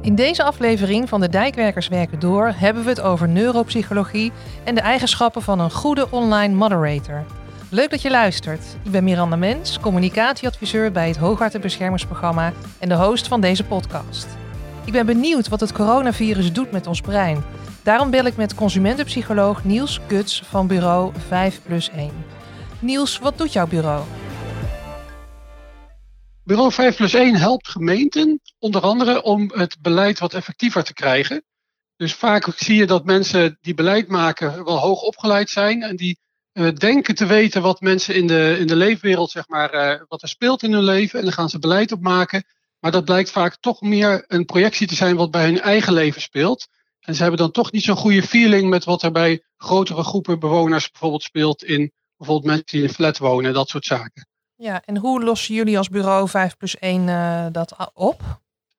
In deze aflevering van de Dijkwerkers Werken Door hebben we het over neuropsychologie en de eigenschappen van een goede online moderator. Leuk dat je luistert. Ik ben Miranda Mens, communicatieadviseur bij het Hoogwaterbeschermingsprogramma en de host van deze podcast. Ik ben benieuwd wat het coronavirus doet met ons brein. Daarom bel ik met consumentenpsycholoog Niels Kuts van bureau 5 plus 1. Niels, wat doet jouw bureau? Bureau 5 plus 1 helpt gemeenten onder andere om het beleid wat effectiever te krijgen. Dus vaak zie je dat mensen die beleid maken wel hoog opgeleid zijn en die uh, denken te weten wat mensen in de, in de leefwereld, zeg maar, uh, wat er speelt in hun leven. En dan gaan ze beleid op maken. Maar dat blijkt vaak toch meer een projectie te zijn wat bij hun eigen leven speelt. En ze hebben dan toch niet zo'n goede feeling met wat er bij grotere groepen bewoners bijvoorbeeld speelt in bijvoorbeeld mensen die in flat wonen, dat soort zaken. Ja, en hoe lossen jullie als bureau 5 plus 1 uh, dat op?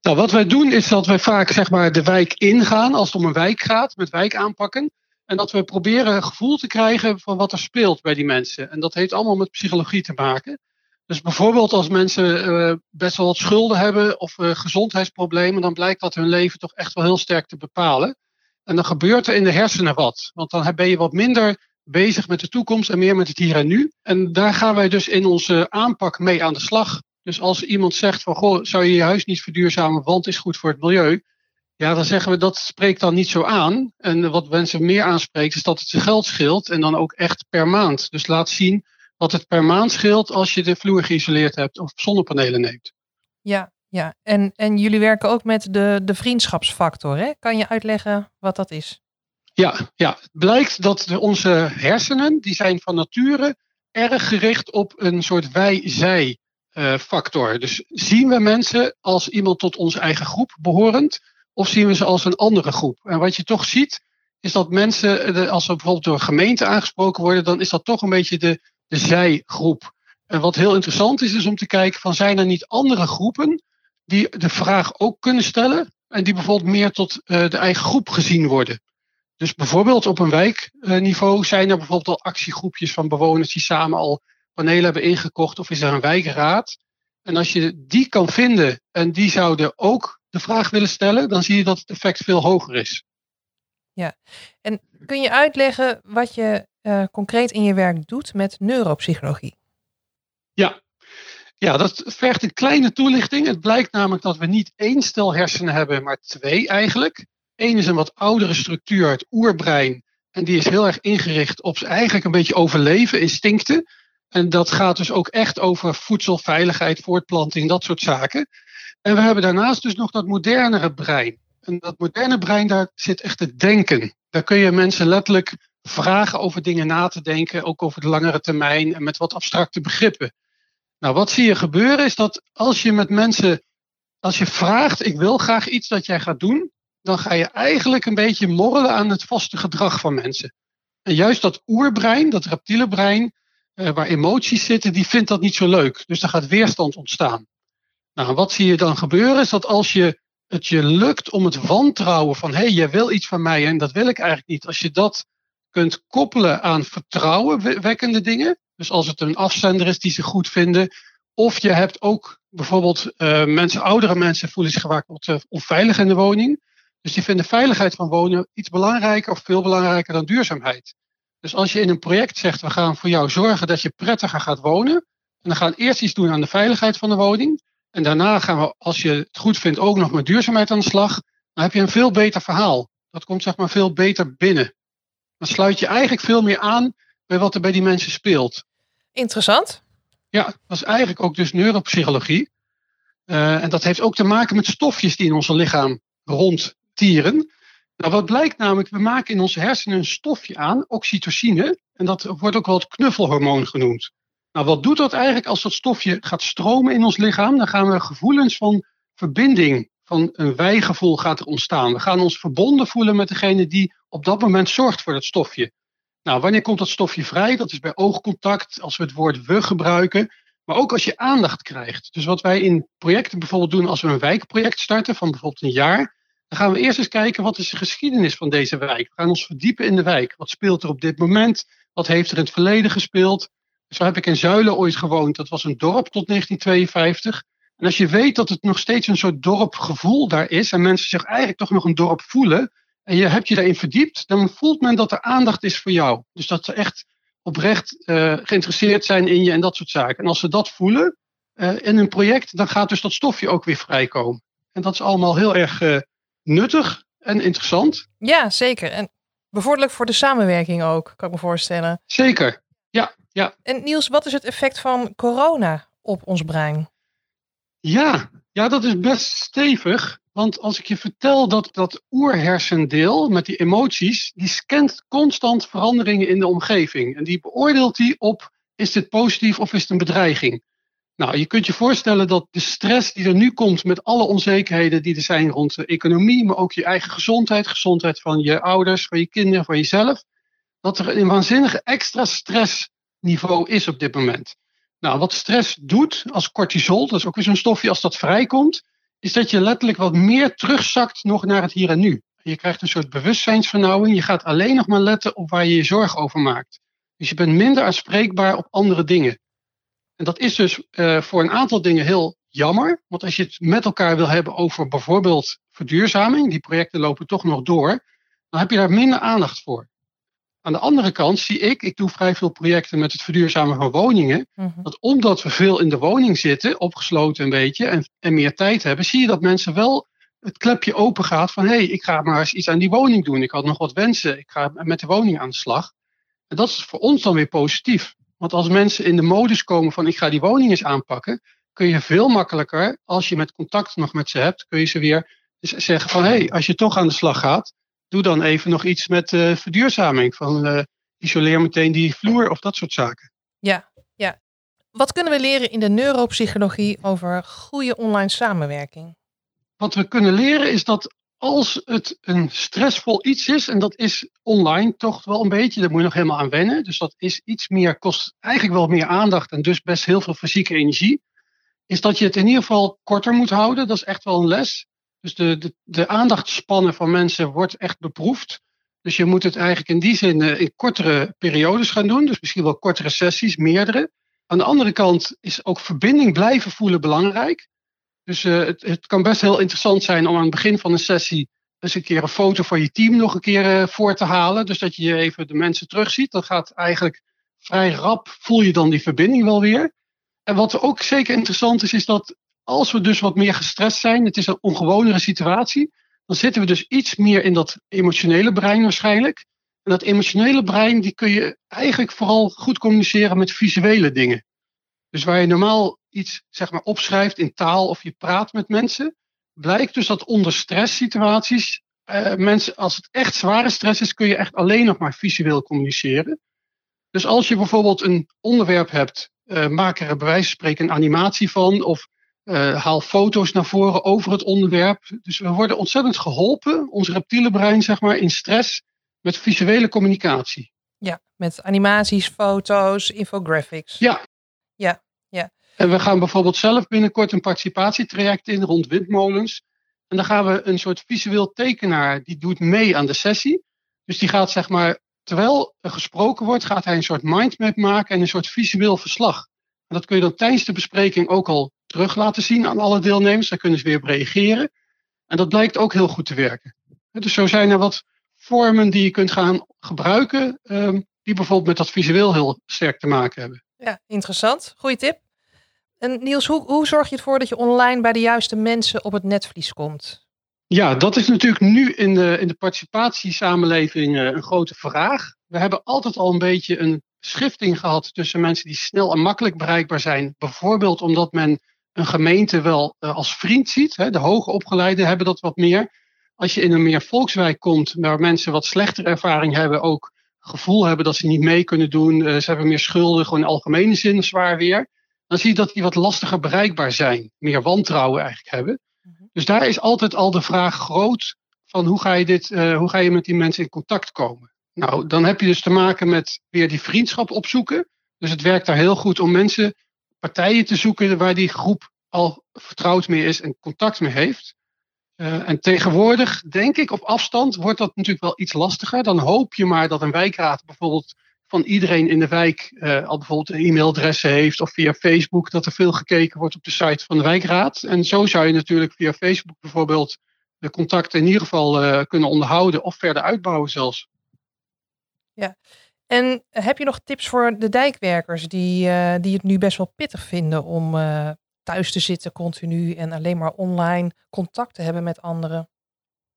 Nou, wat wij doen is dat wij vaak zeg maar, de wijk ingaan als het om een wijk gaat, met wijk aanpakken. En dat we proberen een gevoel te krijgen van wat er speelt bij die mensen. En dat heeft allemaal met psychologie te maken. Dus bijvoorbeeld als mensen uh, best wel wat schulden hebben of uh, gezondheidsproblemen, dan blijkt dat hun leven toch echt wel heel sterk te bepalen. En dan gebeurt er in de hersenen wat. Want dan ben je wat minder bezig met de toekomst en meer met het hier en nu. En daar gaan wij dus in onze aanpak mee aan de slag. Dus als iemand zegt van goh, zou je je huis niet verduurzamen, want het is goed voor het milieu. Ja, dan zeggen we dat spreekt dan niet zo aan. En wat mensen meer aanspreekt is dat het zijn geld scheelt en dan ook echt per maand. Dus laat zien wat het per maand scheelt als je de vloer geïsoleerd hebt of zonnepanelen neemt. Ja, ja. En, en jullie werken ook met de, de vriendschapsfactor. Hè? Kan je uitleggen wat dat is? Ja, ja, het blijkt dat onze hersenen, die zijn van nature erg gericht op een soort wij-zij uh, factor. Dus zien we mensen als iemand tot onze eigen groep behorend, of zien we ze als een andere groep? En wat je toch ziet, is dat mensen, als ze bijvoorbeeld door een gemeente aangesproken worden, dan is dat toch een beetje de, de zijgroep. En wat heel interessant is, is om te kijken van zijn er niet andere groepen die de vraag ook kunnen stellen en die bijvoorbeeld meer tot uh, de eigen groep gezien worden. Dus bijvoorbeeld op een wijkniveau zijn er bijvoorbeeld al actiegroepjes van bewoners die samen al panelen hebben ingekocht of is er een wijkraad. En als je die kan vinden en die zouden ook de vraag willen stellen, dan zie je dat het effect veel hoger is. Ja, en kun je uitleggen wat je uh, concreet in je werk doet met neuropsychologie? Ja. ja, dat vergt een kleine toelichting. Het blijkt namelijk dat we niet één stel hersenen hebben, maar twee eigenlijk. Eén is een wat oudere structuur, het oerbrein. En die is heel erg ingericht op eigenlijk een beetje overleven, instincten. En dat gaat dus ook echt over voedselveiligheid, voortplanting, dat soort zaken. En we hebben daarnaast dus nog dat modernere brein. En dat moderne brein, daar zit echt het denken. Daar kun je mensen letterlijk vragen over dingen na te denken, ook over de langere termijn en met wat abstracte begrippen. Nou, wat zie je gebeuren is dat als je met mensen, als je vraagt, ik wil graag iets dat jij gaat doen, dan ga je eigenlijk een beetje morrelen aan het vaste gedrag van mensen. En juist dat oerbrein, dat reptiele brein, uh, waar emoties zitten, die vindt dat niet zo leuk. Dus er gaat weerstand ontstaan. Nou, wat zie je dan gebeuren is dat als je het je lukt om het wantrouwen van hé, hey, jij wil iets van mij en dat wil ik eigenlijk niet. Als je dat kunt koppelen aan vertrouwenwekkende dingen, dus als het een afzender is die ze goed vinden, of je hebt ook bijvoorbeeld uh, mensen, oudere mensen voelen zich vaak onveilig in de woning. Dus die vinden veiligheid van wonen iets belangrijker of veel belangrijker dan duurzaamheid. Dus als je in een project zegt, we gaan voor jou zorgen dat je prettiger gaat wonen. En dan gaan we eerst iets doen aan de veiligheid van de woning. En daarna gaan we, als je het goed vindt, ook nog met duurzaamheid aan de slag. Dan heb je een veel beter verhaal. Dat komt zeg maar veel beter binnen. Dan sluit je eigenlijk veel meer aan bij wat er bij die mensen speelt. Interessant. Ja, dat is eigenlijk ook dus neuropsychologie. Uh, en dat heeft ook te maken met stofjes die in ons lichaam rondtieren. Nou, wat blijkt namelijk, we maken in onze hersenen een stofje aan, oxytocine. En dat wordt ook wel het knuffelhormoon genoemd. Nou, wat doet dat eigenlijk als dat stofje gaat stromen in ons lichaam? Dan gaan we gevoelens van verbinding, van een wijgevoel gaat er ontstaan. We gaan ons verbonden voelen met degene die op dat moment zorgt voor dat stofje. Nou, wanneer komt dat stofje vrij? Dat is bij oogcontact, als we het woord we gebruiken. Maar ook als je aandacht krijgt. Dus wat wij in projecten bijvoorbeeld doen als we een wijkproject starten van bijvoorbeeld een jaar. Dan gaan we eerst eens kijken wat is de geschiedenis van deze wijk. We gaan ons verdiepen in de wijk. Wat speelt er op dit moment? Wat heeft er in het verleden gespeeld? Zo heb ik in Zuilen ooit gewoond. Dat was een dorp tot 1952. En als je weet dat het nog steeds een soort dorpgevoel daar is en mensen zich eigenlijk toch nog een dorp voelen en je hebt je daarin verdiept, dan voelt men dat er aandacht is voor jou. Dus dat ze echt oprecht uh, geïnteresseerd zijn in je en dat soort zaken. En als ze dat voelen uh, in een project, dan gaat dus dat stofje ook weer vrijkomen. En dat is allemaal heel erg uh, nuttig en interessant. Ja, zeker. En bevorderlijk voor de samenwerking ook, kan ik me voorstellen. Zeker, ja. ja. En Niels, wat is het effect van corona op ons brein? Ja, ja, dat is best stevig. Want als ik je vertel dat dat oerhersendeel met die emoties, die scant constant veranderingen in de omgeving. En die beoordeelt die op, is dit positief of is het een bedreiging? Nou, je kunt je voorstellen dat de stress die er nu komt met alle onzekerheden die er zijn rond de economie, maar ook je eigen gezondheid, gezondheid van je ouders, van je kinderen, van jezelf, dat er een waanzinnige extra stressniveau is op dit moment. Nou, wat stress doet als cortisol, dat is ook weer zo'n stofje als dat vrijkomt, is dat je letterlijk wat meer terugzakt nog naar het hier en nu. Je krijgt een soort bewustzijnsvernauwing. Je gaat alleen nog maar letten op waar je je zorgen over maakt. Dus je bent minder aanspreekbaar op andere dingen. En dat is dus uh, voor een aantal dingen heel jammer. Want als je het met elkaar wil hebben over bijvoorbeeld verduurzaming, die projecten lopen toch nog door, dan heb je daar minder aandacht voor. Aan de andere kant zie ik, ik doe vrij veel projecten met het verduurzamen van woningen, mm -hmm. dat omdat we veel in de woning zitten, opgesloten een beetje, en, en meer tijd hebben, zie je dat mensen wel het klepje open gaat van hé, hey, ik ga maar eens iets aan die woning doen. Ik had nog wat wensen, ik ga met de woning aan de slag. En dat is voor ons dan weer positief. Want als mensen in de modus komen van ik ga die woning eens aanpakken, kun je veel makkelijker, als je met contact nog met ze hebt, kun je ze weer zeggen van hé, hey, als je toch aan de slag gaat, doe dan even nog iets met uh, verduurzaming. Van uh, isoleer meteen die vloer of dat soort zaken. Ja, ja. Wat kunnen we leren in de neuropsychologie over goede online samenwerking? Wat we kunnen leren is dat als het een stressvol iets is, en dat is online toch wel een beetje, daar moet je nog helemaal aan wennen. Dus dat is iets meer, kost eigenlijk wel meer aandacht en dus best heel veel fysieke energie. Is dat je het in ieder geval korter moet houden. Dat is echt wel een les. Dus de, de, de aandachtspannen van mensen wordt echt beproefd. Dus je moet het eigenlijk in die zin in kortere periodes gaan doen. Dus misschien wel kortere sessies, meerdere. Aan de andere kant is ook verbinding blijven voelen belangrijk. Dus uh, het, het, kan best heel interessant zijn om aan het begin van een sessie eens een keer een foto van je team nog een keer uh, voor te halen. Dus dat je even de mensen terugziet. Dat gaat eigenlijk vrij rap, voel je dan die verbinding wel weer. En wat ook zeker interessant is, is dat als we dus wat meer gestrest zijn, het is een ongewonere situatie, dan zitten we dus iets meer in dat emotionele brein waarschijnlijk. En dat emotionele brein, die kun je eigenlijk vooral goed communiceren met visuele dingen. Dus waar je normaal iets zeg maar, opschrijft in taal of je praat met mensen, blijkt dus dat onder stresssituaties, uh, mensen, als het echt zware stress is, kun je echt alleen nog maar visueel communiceren. Dus als je bijvoorbeeld een onderwerp hebt, uh, maak er bij wijze van spreken een animatie van, of uh, haal foto's naar voren over het onderwerp. Dus we worden ontzettend geholpen, ons reptiele brein, zeg maar, in stress met visuele communicatie. Ja, met animaties, foto's, infographics. Ja. En we gaan bijvoorbeeld zelf binnenkort een participatietraject in rond windmolens. En dan gaan we een soort visueel tekenaar, die doet mee aan de sessie. Dus die gaat, zeg maar, terwijl er gesproken wordt, gaat hij een soort mindmap maken en een soort visueel verslag. En dat kun je dan tijdens de bespreking ook al terug laten zien aan alle deelnemers. Daar kunnen ze weer op reageren. En dat blijkt ook heel goed te werken. Dus zo zijn er wat vormen die je kunt gaan gebruiken, um, die bijvoorbeeld met dat visueel heel sterk te maken hebben. Ja, interessant. Goeie tip. En Niels, hoe, hoe zorg je ervoor dat je online bij de juiste mensen op het netvlies komt? Ja, dat is natuurlijk nu in de, in de participatiesamenleving uh, een grote vraag. We hebben altijd al een beetje een schifting gehad tussen mensen die snel en makkelijk bereikbaar zijn. Bijvoorbeeld omdat men een gemeente wel uh, als vriend ziet. De hoge opgeleiden hebben dat wat meer. Als je in een meer volkswijk komt, waar mensen wat slechtere ervaring hebben, ook gevoel hebben dat ze niet mee kunnen doen, uh, ze hebben meer schulden, gewoon in algemene zin zwaar weer, dan zie je dat die wat lastiger bereikbaar zijn, meer wantrouwen eigenlijk hebben. Mhm. Dus daar is altijd al de vraag groot van hoe ga je, dit, uh, hoe ga je met die mensen in contact komen. Nou, dan heb je dus te maken met weer die vriendschap opzoeken. Dus het werkt daar heel goed om mensen partijen te zoeken waar die groep al vertrouwd mee is en contact mee heeft. Uh, en tegenwoordig, denk ik, op afstand wordt dat natuurlijk wel iets lastiger. Dan hoop je maar dat een wijkraad bijvoorbeeld van iedereen in de wijk uh, al bijvoorbeeld een e-mailadres heeft of via Facebook dat er veel gekeken wordt op de site van de wijkraad. En zo zou je natuurlijk via Facebook bijvoorbeeld de contacten in ieder geval uh, kunnen onderhouden of verder uitbouwen zelfs. Ja, en heb je nog tips voor de dijkwerkers die, uh, die het nu best wel pittig vinden om thuis te zitten continu en alleen maar online contact te hebben met anderen?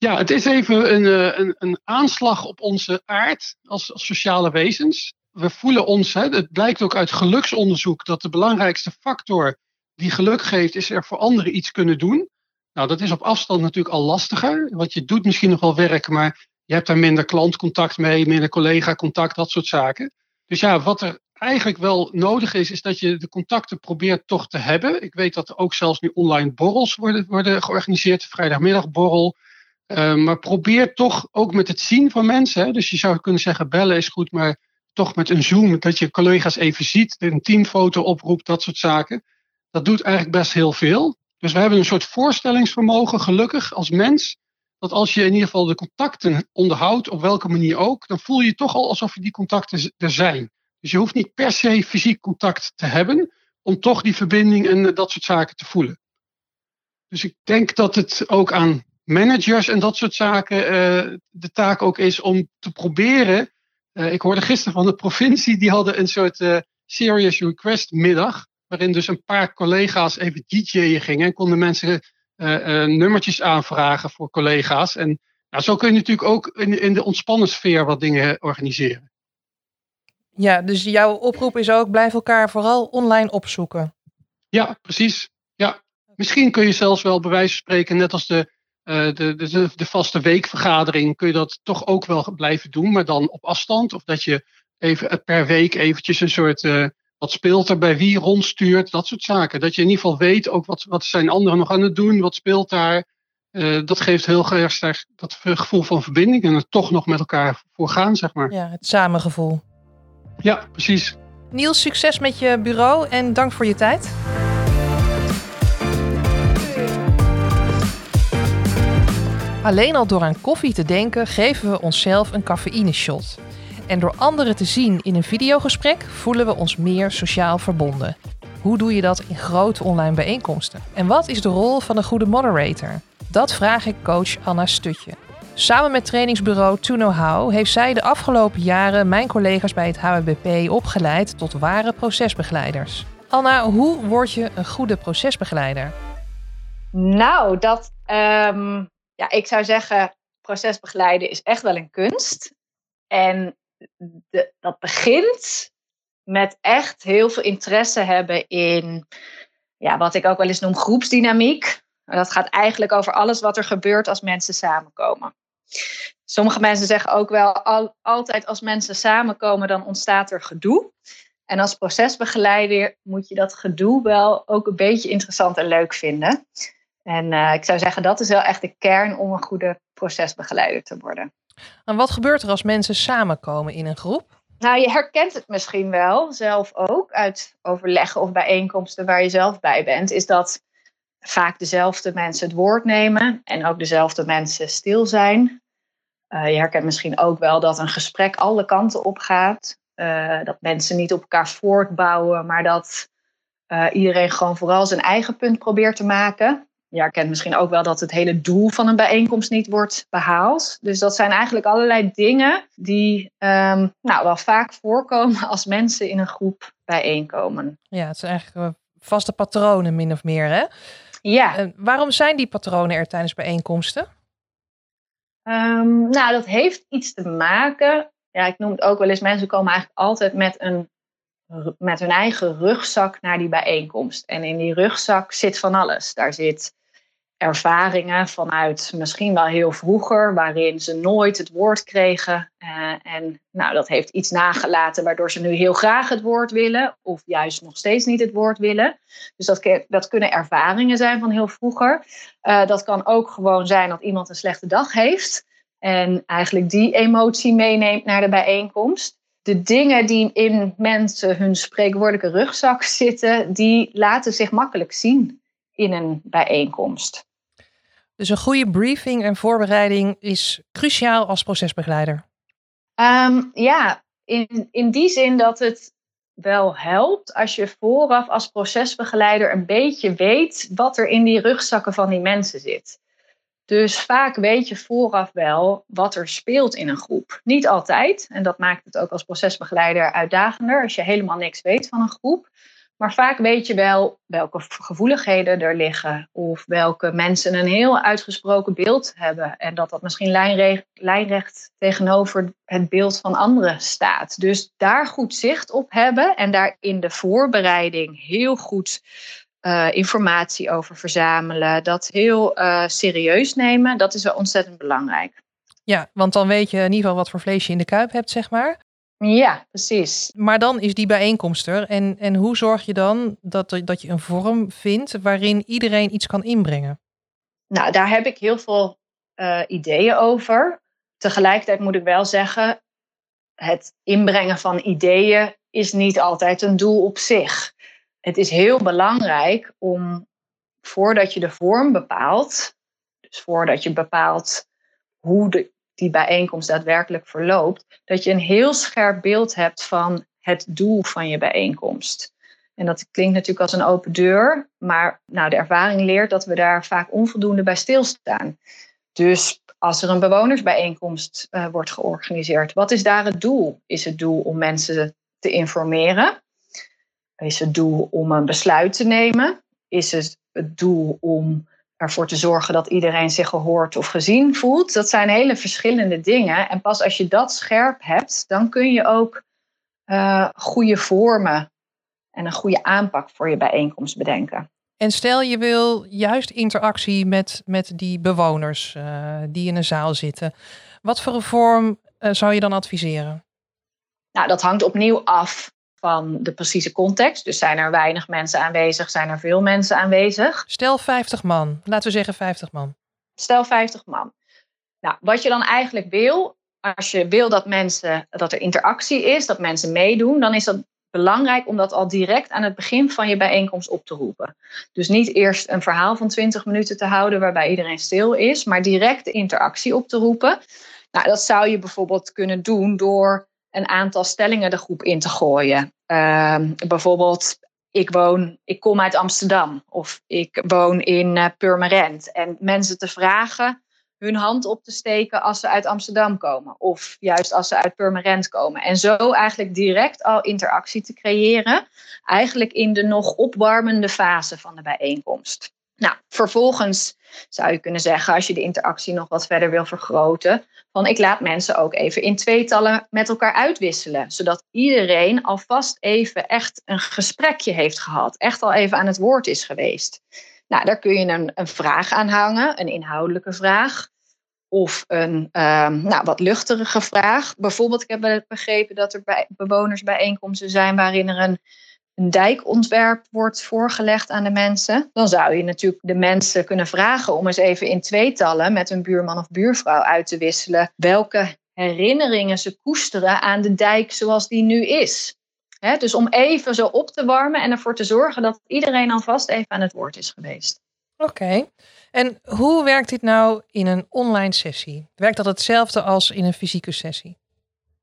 Ja, het is even een, eh, een, een aanslag op onze aard als, sociale wezens. We voelen ons, hè, het blijkt ook uit geluksonderzoek, dat de belangrijkste factor die geluk geeft, is er voor anderen iets kunnen doen. Nou, dat is op afstand natuurlijk al lastiger, want je doet misschien nog wel werk, maar je hebt daar minder klantcontact mee, minder collega-contact, dat soort zaken. Dus ja, wat er eigenlijk wel nodig is, is dat je de contacten probeert toch te hebben. Ik weet dat er ook zelfs nu online borrels worden, worden georganiseerd, vrijdagmiddagborrel. Uh, maar probeer toch ook met het zien van mensen. Hè, dus je zou kunnen zeggen, bellen is goed, maar toch met een Zoom, dat je collega's even ziet, een teamfoto oproept, dat soort zaken. Dat doet eigenlijk best heel veel. Dus we hebben een soort voorstellingsvermogen, gelukkig, als mens. Dat als je in ieder geval de contacten onderhoudt, op welke manier ook, dan voel je je toch al alsof die contacten er zijn. Dus je hoeft niet per se fysiek contact te hebben om toch die verbinding en dat soort zaken te voelen. Dus ik denk dat het ook aan managers en dat soort zaken uh, de taak ook is om te proberen. Uh, ik hoorde gisteren van de provincie, die hadden een soort uh, serious request middag. Waarin dus een paar collega's even DJ'en gingen en konden mensen nummertjes aanvragen voor collega's. En nou, zo kun je natuurlijk ook in, in de ontspannen sfeer wat dingen organiseren. Ja, dus jouw oproep is ook: blijf elkaar vooral online opzoeken. Ja, precies. Ja. Misschien kun je zelfs wel bij wijze van spreken, net als de, de, de, de, vaste weekvergadering, kun je dat toch ook wel blijven doen, maar dan op afstand. Of dat je even eh, per week eventjes een soort. Uh, wat speelt er bij wie rondstuurt, dat soort zaken. Dat je in ieder geval weet ook wat, wat zijn anderen nog aan het doen, wat speelt daar. Uh, dat geeft heel erg dat gevoel van verbinding en er toch nog met elkaar voor gaan, zeg maar. Ja, het samengevoel. Ja, precies. Niels, succes met je bureau en dank voor je tijd. Alleen al door aan koffie te denken geven we onszelf een cafeïne-shot. En door anderen te zien in een videogesprek voelen we ons meer sociaal verbonden. Hoe doe je dat in grote online bijeenkomsten? En wat is de rol van een goede moderator? Dat vraag ik coach Anna Stutje. Samen met trainingsbureau To Know How heeft zij de afgelopen jaren mijn collega's bij het HWBP opgeleid tot ware procesbegeleiders. Anna, hoe word je een goede procesbegeleider? Nou, dat, um, ja, ik zou zeggen, procesbegeleiden is echt wel een kunst. En de, dat begint met echt heel veel interesse hebben in ja, wat ik ook wel eens noem groepsdynamiek. Dat gaat eigenlijk over alles wat er gebeurt als mensen samenkomen. Sommige mensen zeggen ook wel, al, altijd als mensen samenkomen, dan ontstaat er gedoe. En als procesbegeleider moet je dat gedoe wel ook een beetje interessant en leuk vinden. En uh, ik zou zeggen, dat is wel echt de kern om een goede procesbegeleider te worden. En wat gebeurt er als mensen samenkomen in een groep? Nou, je herkent het misschien wel, zelf ook, uit overleggen of bijeenkomsten waar je zelf bij bent, is dat vaak dezelfde mensen het woord nemen en ook dezelfde mensen stil zijn. Uh, je herkent misschien ook wel dat een gesprek alle kanten op gaat. Uh, dat mensen niet op elkaar voortbouwen, maar dat uh, iedereen gewoon vooral zijn eigen punt probeert te maken. Je herkent misschien ook wel dat het hele doel van een bijeenkomst niet wordt behaald. Dus dat zijn eigenlijk allerlei dingen die um, nou, wel vaak voorkomen als mensen in een groep bijeenkomen. Ja, het zijn eigenlijk vaste patronen min of meer, hè? Ja. En waarom zijn die patronen er tijdens bijeenkomsten? Um, nou, dat heeft iets te maken. Ja, ik noem het ook wel eens, mensen komen eigenlijk altijd met, een, met hun eigen rugzak naar die bijeenkomst. En in die rugzak zit van alles. Daar zit ervaringen vanuit misschien wel heel vroeger, waarin ze nooit het woord kregen. Uh, en nou, dat heeft iets nagelaten waardoor ze nu heel graag het woord willen, of juist nog steeds niet het woord willen. Dus dat, dat kunnen ervaringen zijn van heel vroeger. Uh, dat kan ook gewoon zijn dat iemand een slechte dag heeft en eigenlijk die emotie meeneemt naar de bijeenkomst. De dingen die in mensen hun spreekwoordelijke rugzak zitten, die laten zich makkelijk zien in een bijeenkomst. Dus een goede briefing en voorbereiding is cruciaal als procesbegeleider. Um, ja, in, in die zin dat het wel helpt als je vooraf als procesbegeleider een beetje weet wat er in die rugzakken van die mensen zit. Dus vaak weet je vooraf wel wat er speelt in een groep. Niet altijd, en dat maakt het ook als procesbegeleider uitdagender als je helemaal niks weet van een groep. Maar vaak weet je wel welke gevoeligheden er liggen. Of welke mensen een heel uitgesproken beeld hebben. En dat dat misschien lijnrecht, tegenover het beeld van anderen staat. Dus daar goed zicht op hebben. En daar in de voorbereiding heel goed uh, informatie over verzamelen. Dat heel uh, serieus nemen. Dat is wel ontzettend belangrijk. Ja, want dan weet je in ieder geval wat voor vlees je in de kuip hebt, zeg maar. Ja, precies. Maar dan is die bijeenkomst er. En, en hoe zorg je dan dat, dat je een vorm vindt waarin iedereen iets kan inbrengen? Nou, daar heb ik heel veel uh, ideeën over. Tegelijkertijd moet ik wel zeggen, het inbrengen van ideeën is niet altijd een doel op zich. Het is heel belangrijk om voordat je de vorm bepaalt, dus voordat je bepaalt hoe de, die bijeenkomst daadwerkelijk verloopt, dat je een heel scherp beeld hebt van het doel van je bijeenkomst. En dat klinkt natuurlijk als een open deur, maar nou, de ervaring leert dat we daar vaak onvoldoende bij stilstaan. Dus als er een bewonersbijeenkomst uh, wordt georganiseerd, wat is daar het doel? Is het doel om mensen te informeren? Is het doel om een besluit te nemen? Is het het doel om ervoor te zorgen dat iedereen zich gehoord of gezien voelt. Dat zijn hele verschillende dingen. En pas als je dat scherp hebt, dan kun je ook uh, goede vormen en een goede aanpak voor je bijeenkomst bedenken. En stel je wil juist interactie met, met die bewoners uh, die in een zaal zitten. Wat voor een vorm uh, zou je dan adviseren? Nou, dat hangt opnieuw af van de precieze context. Dus zijn er weinig mensen aanwezig, zijn er veel mensen aanwezig. Stel 50 man, laten we zeggen 50 man. Stel 50 man. Nou, wat je dan eigenlijk wil, als je wil dat mensen dat er interactie is, dat mensen meedoen, dan is dat belangrijk om dat al direct aan het begin van je bijeenkomst op te roepen. Dus niet eerst een verhaal van 20 minuten te houden waarbij iedereen stil is, maar direct de interactie op te roepen. Nou, dat zou je bijvoorbeeld kunnen doen door een aantal stellingen de groep in te gooien. Uh, bijvoorbeeld, ik woon, ik kom uit Amsterdam of ik woon in uh, Purmerend. En mensen te vragen hun hand op te steken als ze uit Amsterdam komen. Of juist als ze uit Purmerend komen. En zo eigenlijk direct al interactie te creëren. Eigenlijk in de nog opwarmende fase van de bijeenkomst. Nou, vervolgens zou je kunnen zeggen, als je de interactie nog wat verder wil vergroten, van ik laat mensen ook even in tweetallen met elkaar uitwisselen, zodat iedereen alvast even echt een gesprekje heeft gehad, echt al even aan het woord is geweest. Nou, daar kun je een, een vraag aan hangen, een inhoudelijke vraag. Of een um, nou, wat luchtige vraag. Bijvoorbeeld, ik heb begrepen dat er bij bewonersbijeenkomsten zijn waarin er een een dijkontwerp wordt voorgelegd aan de mensen, dan zou je natuurlijk de mensen kunnen vragen om eens even in tweetallen met een buurman of buurvrouw uit te wisselen welke herinneringen ze koesteren aan de dijk zoals die nu is. dus om even zo op te warmen en ervoor te zorgen dat iedereen alvast even aan het woord is geweest. Oké. En hoe werkt dit nou in een online sessie? Werkt dat hetzelfde als in een fysieke sessie?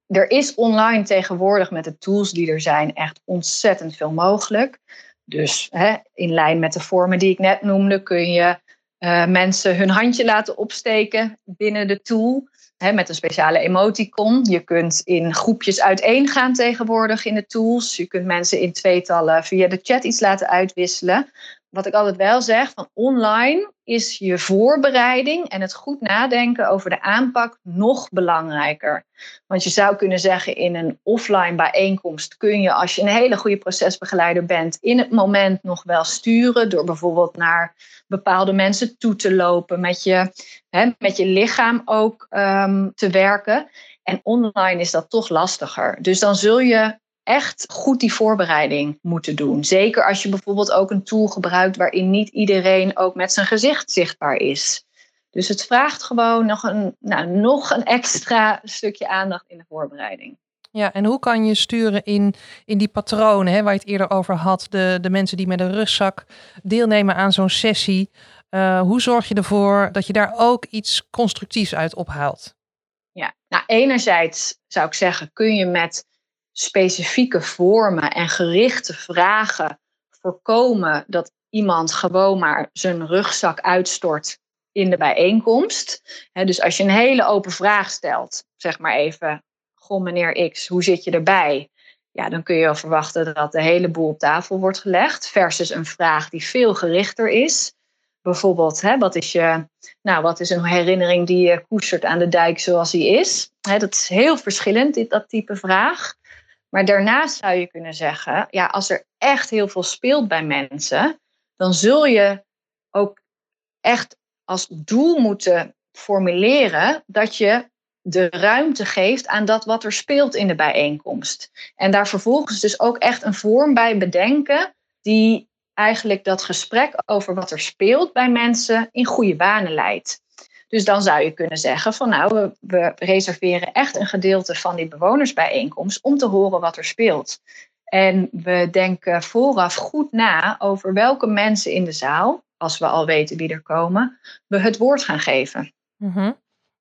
Er is online tegenwoordig met de tools die er zijn echt ontzettend veel mogelijk. Dus hè, in lijn met de vormen die ik net noemde, kun je uh, mensen hun handje laten opsteken binnen de tool. Met een speciale emoticon. Je kunt in groepjes uiteen gaan tegenwoordig in de tools. Je kunt mensen in tweetallen via de chat iets laten uitwisselen wat ik altijd wel zeg, van online is je voorbereiding en het goed nadenken over de aanpak nog belangrijker. Want je zou kunnen zeggen, in een offline bijeenkomst kun je, als je een hele goede procesbegeleider bent, in het moment nog wel sturen door bijvoorbeeld naar bepaalde mensen toe te lopen, met je, hè, met je lichaam ook um, te werken. En online is dat toch lastiger. Dus dan zul je echt goed die voorbereiding moeten doen. Zeker als je bijvoorbeeld ook een tool gebruikt waarin niet iedereen ook met zijn gezicht zichtbaar is. Dus het vraagt gewoon nog een, nou, nog een extra stukje aandacht in de voorbereiding. Ja, en hoe kan je sturen in, in die patronen hè, waar je het eerder over had? De, de mensen die met een rugzak deelnemen aan zo'n sessie. Uh, hoe zorg je ervoor dat je daar ook iets constructiefs uit ophaalt? Ja, nou enerzijds zou ik zeggen, kun je met specifieke vormen en gerichte vragen voorkomen dat iemand gewoon maar zijn rugzak uitstort in de bijeenkomst. dus als je een hele open vraag stelt, zeg maar even, goh meneer X, hoe zit je erbij? Ja, dan kun je wel verwachten dat de hele boel op tafel wordt gelegd, versus een vraag die veel gerichter is. Bijvoorbeeld, hè, wat, is je, nou, wat is een herinnering die je koestert aan de dijk zoals die is? Hè, dat is heel verschillend, dit, dat type vraag. Maar daarnaast zou je kunnen zeggen, ja, als er echt heel veel speelt bij mensen, dan zul je ook echt als doel moeten formuleren dat je de ruimte geeft aan dat wat er speelt in de bijeenkomst. En daar vervolgens dus ook echt een vorm bij bedenken die eigenlijk dat gesprek over wat er speelt bij mensen in goede banen leidt. Dus dan zou je kunnen zeggen van nou, we, reserveren echt een gedeelte van die bewonersbijeenkomst om te horen wat er speelt. En we denken vooraf goed na over welke mensen in de zaal, als we al weten wie er komen, we het woord gaan geven.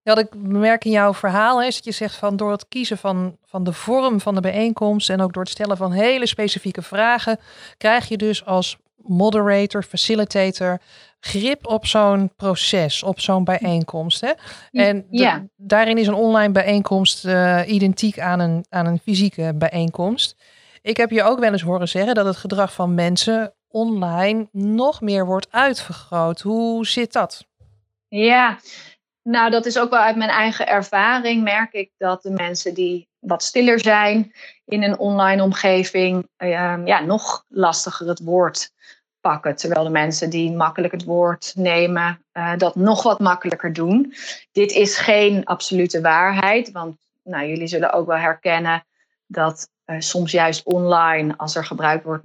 Wat ik merk in jouw verhaal is dat je zegt van door het kiezen van, van de vorm van de bijeenkomst en ook door het stellen van hele specifieke vragen, krijg je dus als moderator, facilitator, grip op zo'n proces, op zo'n bijeenkomst. Hè? En ja. daarin is een online bijeenkomst uh, identiek aan een, aan een fysieke bijeenkomst. Ik heb je ook wel eens horen zeggen dat het gedrag van mensen online nog meer wordt uitvergroot. Hoe zit dat? Ja, nou dat is ook wel uit mijn eigen ervaring. Merk ik dat de mensen die wat stiller zijn in een online omgeving, uh, ja, nog lastiger het woord pakken. Terwijl de mensen die makkelijk het woord nemen, uh, dat nog wat makkelijker doen. Dit is geen absolute waarheid, want nou, jullie zullen ook wel herkennen dat uh, soms juist online, als er gebruik wordt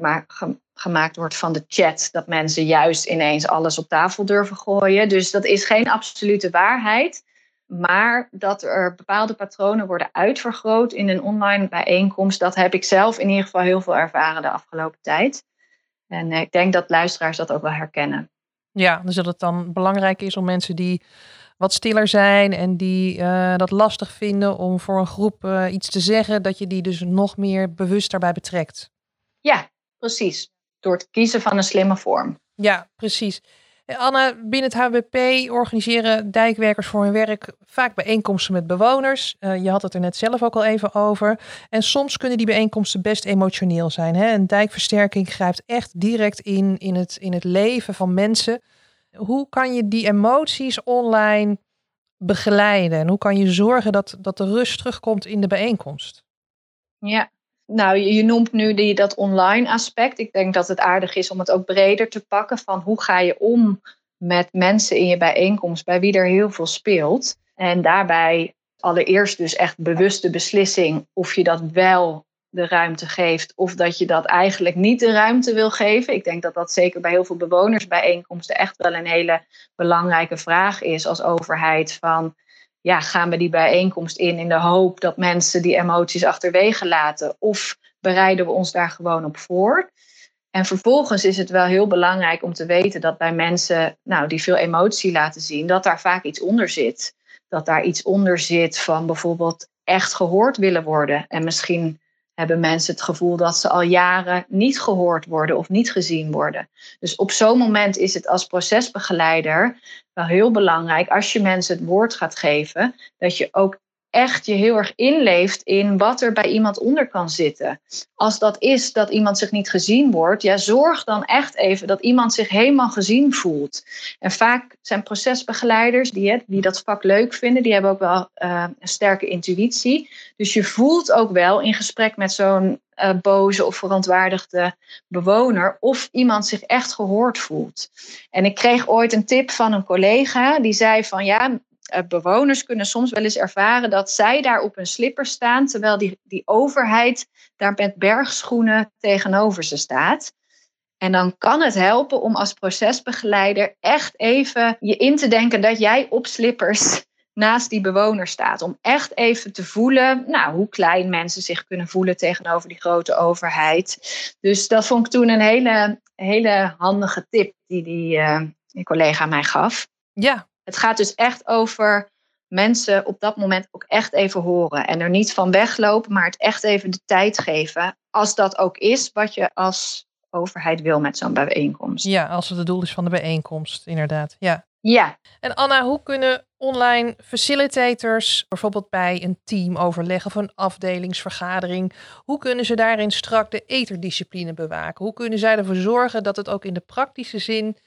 gemaakt wordt van de chat, dat mensen juist ineens alles op tafel durven gooien. Dus dat is geen absolute waarheid. Maar dat er bepaalde patronen worden uitvergroot in een online bijeenkomst, dat heb ik zelf in ieder geval heel veel ervaren de afgelopen tijd. En ik denk dat luisteraars dat ook wel herkennen. Ja, dus dat het dan belangrijk is om mensen die wat stiller zijn en die uh, dat lastig vinden om voor een groep uh, iets te zeggen, dat je die dus nog meer bewust daarbij betrekt. Ja, precies. Door het kiezen van een slimme vorm. Ja, precies. Anne, binnen het HWP organiseren dijkwerkers voor hun werk vaak bijeenkomsten met bewoners. Uh, je had het er net zelf ook al even over. En soms kunnen die bijeenkomsten best emotioneel zijn. Hè? Een dijkversterking grijpt echt direct in, in, het, in het leven van mensen. Hoe kan je die emoties online begeleiden? En hoe kan je zorgen dat, dat de rust terugkomt in de bijeenkomst? Ja, nou, je noemt nu die, dat online aspect. Ik denk dat het aardig is om het ook breder te pakken van hoe ga je om met mensen in je bijeenkomst bij wie er heel veel speelt. En daarbij allereerst dus echt bewuste beslissing of je dat wel de ruimte geeft of dat je dat eigenlijk niet de ruimte wil geven. Ik denk dat dat zeker bij heel veel bewonersbijeenkomsten echt wel een hele belangrijke vraag is als overheid van ja, gaan we die bijeenkomst in in de hoop dat mensen die emoties achterwege laten? Of bereiden we ons daar gewoon op voor? En vervolgens is het wel heel belangrijk om te weten dat bij mensen nou, die veel emotie laten zien, dat daar vaak iets onder zit. Dat daar iets onder zit van bijvoorbeeld echt gehoord willen worden. En misschien hebben mensen het gevoel dat ze al jaren niet gehoord worden of niet gezien worden. Dus op zo'n moment is het als procesbegeleider wel heel belangrijk, als je mensen het woord gaat geven, dat je ook echt je heel erg inleeft in wat er bij iemand onder kan zitten. Als dat is dat iemand zich niet gezien wordt, ja, zorg dan echt even dat iemand zich helemaal gezien voelt. En vaak zijn procesbegeleiders die, die dat vak leuk vinden, die hebben ook wel uh, een sterke intuïtie. Dus je voelt ook wel in gesprek met zo'n uh, boze of verontwaardigde bewoner of iemand zich echt gehoord voelt. En ik kreeg ooit een tip van een collega die zei van ja, bewoners kunnen soms wel eens ervaren dat zij daar op hun slipper staan, terwijl die, die overheid daar met bergschoenen tegenover ze staat. En dan kan het helpen om als procesbegeleider echt even je in te denken dat jij op slippers naast die bewoner staat. Om echt even te voelen nou, hoe klein mensen zich kunnen voelen tegenover die grote overheid. Dus dat vond ik toen een hele, hele handige tip die die, die collega mij gaf. Ja, het gaat dus echt over mensen op dat moment ook echt even horen. En er niet van weglopen, maar het echt even de tijd geven. Als dat ook is wat je als overheid wil met zo'n bijeenkomst. Ja, als het het doel is van de bijeenkomst, inderdaad. Ja. Ja. En Anna, hoe kunnen online facilitators bijvoorbeeld bij een teamoverleg of een afdelingsvergadering, hoe kunnen ze daarin strak de eterdiscipline bewaken? Hoe kunnen zij ervoor zorgen dat het ook in de praktische zin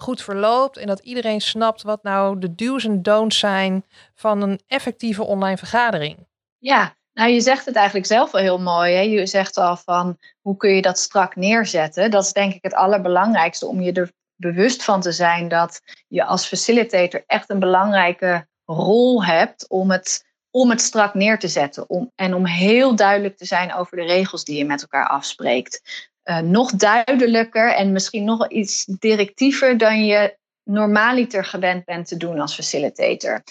goed verloopt en dat iedereen snapt wat nou de do's en don'ts zijn van een effectieve online vergadering? Ja, nou, je zegt het eigenlijk zelf wel heel mooi. Hè? Je zegt al van hoe kun je dat strak neerzetten. Dat is denk ik het allerbelangrijkste om je er bewust van te zijn dat je als facilitator echt een belangrijke rol hebt om het, om het strak neer te zetten. Om, en om heel duidelijk te zijn over de regels die je met elkaar afspreekt. Uh, nog duidelijker en misschien nog iets directiever dan je normaaliter gewend bent te doen als facilitator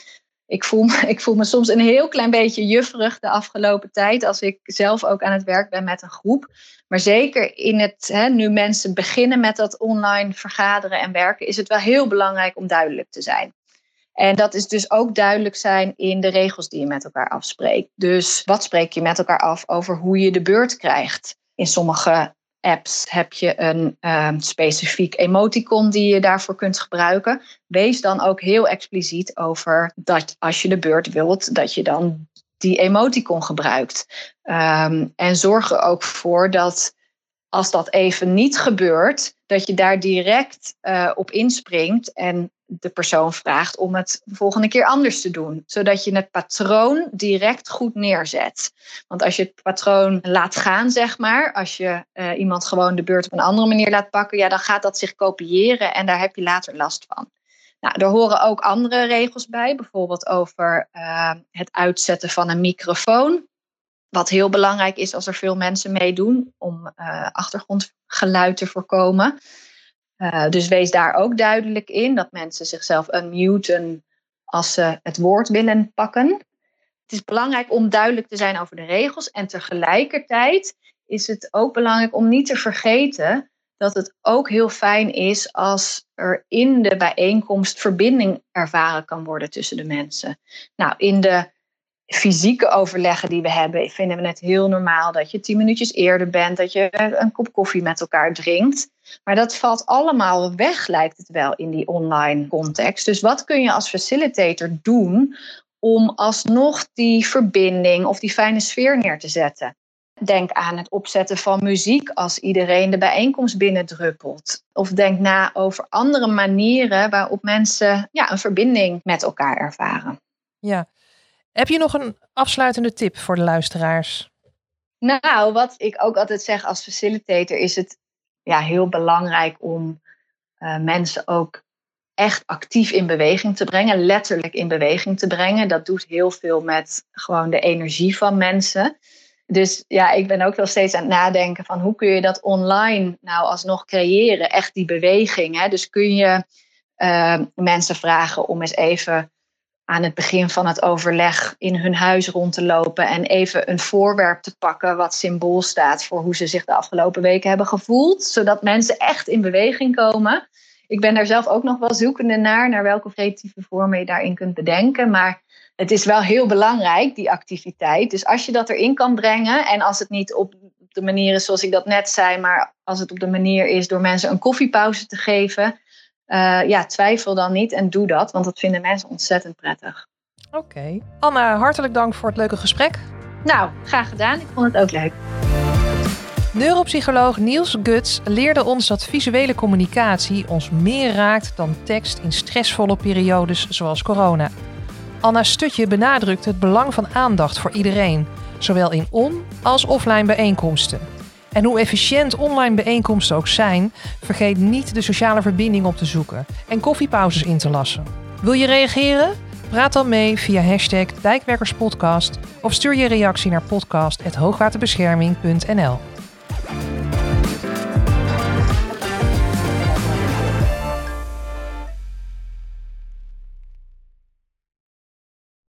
ik voel, me, ik voel me soms een heel klein beetje jufferig de afgelopen tijd. Als ik zelf ook aan het werk ben met een groep. Maar zeker in het, hè, nu mensen beginnen met dat online vergaderen en werken, is het wel heel belangrijk om duidelijk te zijn. En dat is dus ook duidelijk zijn in de regels die je met elkaar afspreekt. Dus wat spreek je met elkaar af over hoe je de beurt krijgt? In sommige apps heb je een um, specifiek emoticon die je daarvoor kunt gebruiken. Wees dan ook heel expliciet over dat als je de beurt wilt, dat je dan die emoticon gebruikt. Um, en zorg er ook voor dat als dat even niet gebeurt, dat je daar direct uh, op inspringt en de persoon vraagt om het de volgende keer anders te doen. Zodat je het patroon direct goed neerzet. Want als je het patroon laat gaan, zeg maar, als je uh, iemand gewoon de beurt op een andere manier laat pakken, ja, dan gaat dat zich kopiëren en daar heb je later last van. Nou, er horen ook andere regels bij, bijvoorbeeld over uh, het uitzetten van een microfoon. Wat heel belangrijk is als er veel mensen meedoen om uh, achtergrondgeluid te voorkomen. Uh, dus wees daar ook duidelijk in dat mensen zichzelf unmuten als ze het woord willen pakken. Het is belangrijk om duidelijk te zijn over de regels en tegelijkertijd is het ook belangrijk om niet te vergeten dat het ook heel fijn is als er in de bijeenkomst verbinding ervaren kan worden tussen de mensen. Nou, in de fysieke overleggen die we hebben, vinden we het heel normaal dat je tien minuutjes eerder bent, dat je een kop koffie met elkaar drinkt. Maar dat valt allemaal weg, lijkt het wel, in die online context. Dus wat kun je als facilitator doen om alsnog die verbinding of die fijne sfeer neer te zetten? Denk aan het opzetten van muziek als iedereen de bijeenkomst binnendruppelt. Of denk na over andere manieren waarop mensen ja, een verbinding met elkaar ervaren. Ja, heb je nog een afsluitende tip voor de luisteraars? Nou, wat ik ook altijd zeg als facilitator is het ja, heel belangrijk om uh, mensen ook echt actief in beweging te brengen, letterlijk in beweging te brengen. Dat doet heel veel met gewoon de energie van mensen. Dus ja, ik ben ook wel steeds aan het nadenken van hoe kun je dat online nou alsnog creëren, echt die beweging. Hè? Dus kun je uh, mensen vragen om eens even aan het begin van het overleg in hun huis rond te lopen en even een voorwerp te pakken wat symbool staat voor hoe ze zich de afgelopen weken hebben gevoeld, zodat mensen echt in beweging komen. Ik ben daar zelf ook nog wel zoekende naar, naar welke creatieve vormen je daarin kunt bedenken, maar het is wel heel belangrijk, die activiteit. Dus als je dat erin kan brengen en als het niet op de manier is zoals ik dat net zei, maar als het op de manier is door mensen een koffiepauze te geven, uh, ja, twijfel dan niet en doe dat, want dat vinden mensen ontzettend prettig. Oké. Okay. Anna, hartelijk dank voor het leuke gesprek. Nou, graag gedaan. Ik vond het ook leuk. Neuropsycholoog Niels Guts leerde ons dat visuele communicatie ons meer raakt dan tekst in stressvolle periodes zoals corona. Anna Stutje benadrukt het belang van aandacht voor iedereen, zowel in on- als offline bijeenkomsten. En hoe efficiënt online bijeenkomsten ook zijn, vergeet niet de sociale verbinding op te zoeken en koffiepauzes in te lassen. Wil je reageren? Praat dan mee via hashtag Dijkwerkerspodcast of stuur je reactie naar podcast.hoogwaterbescherming.nl.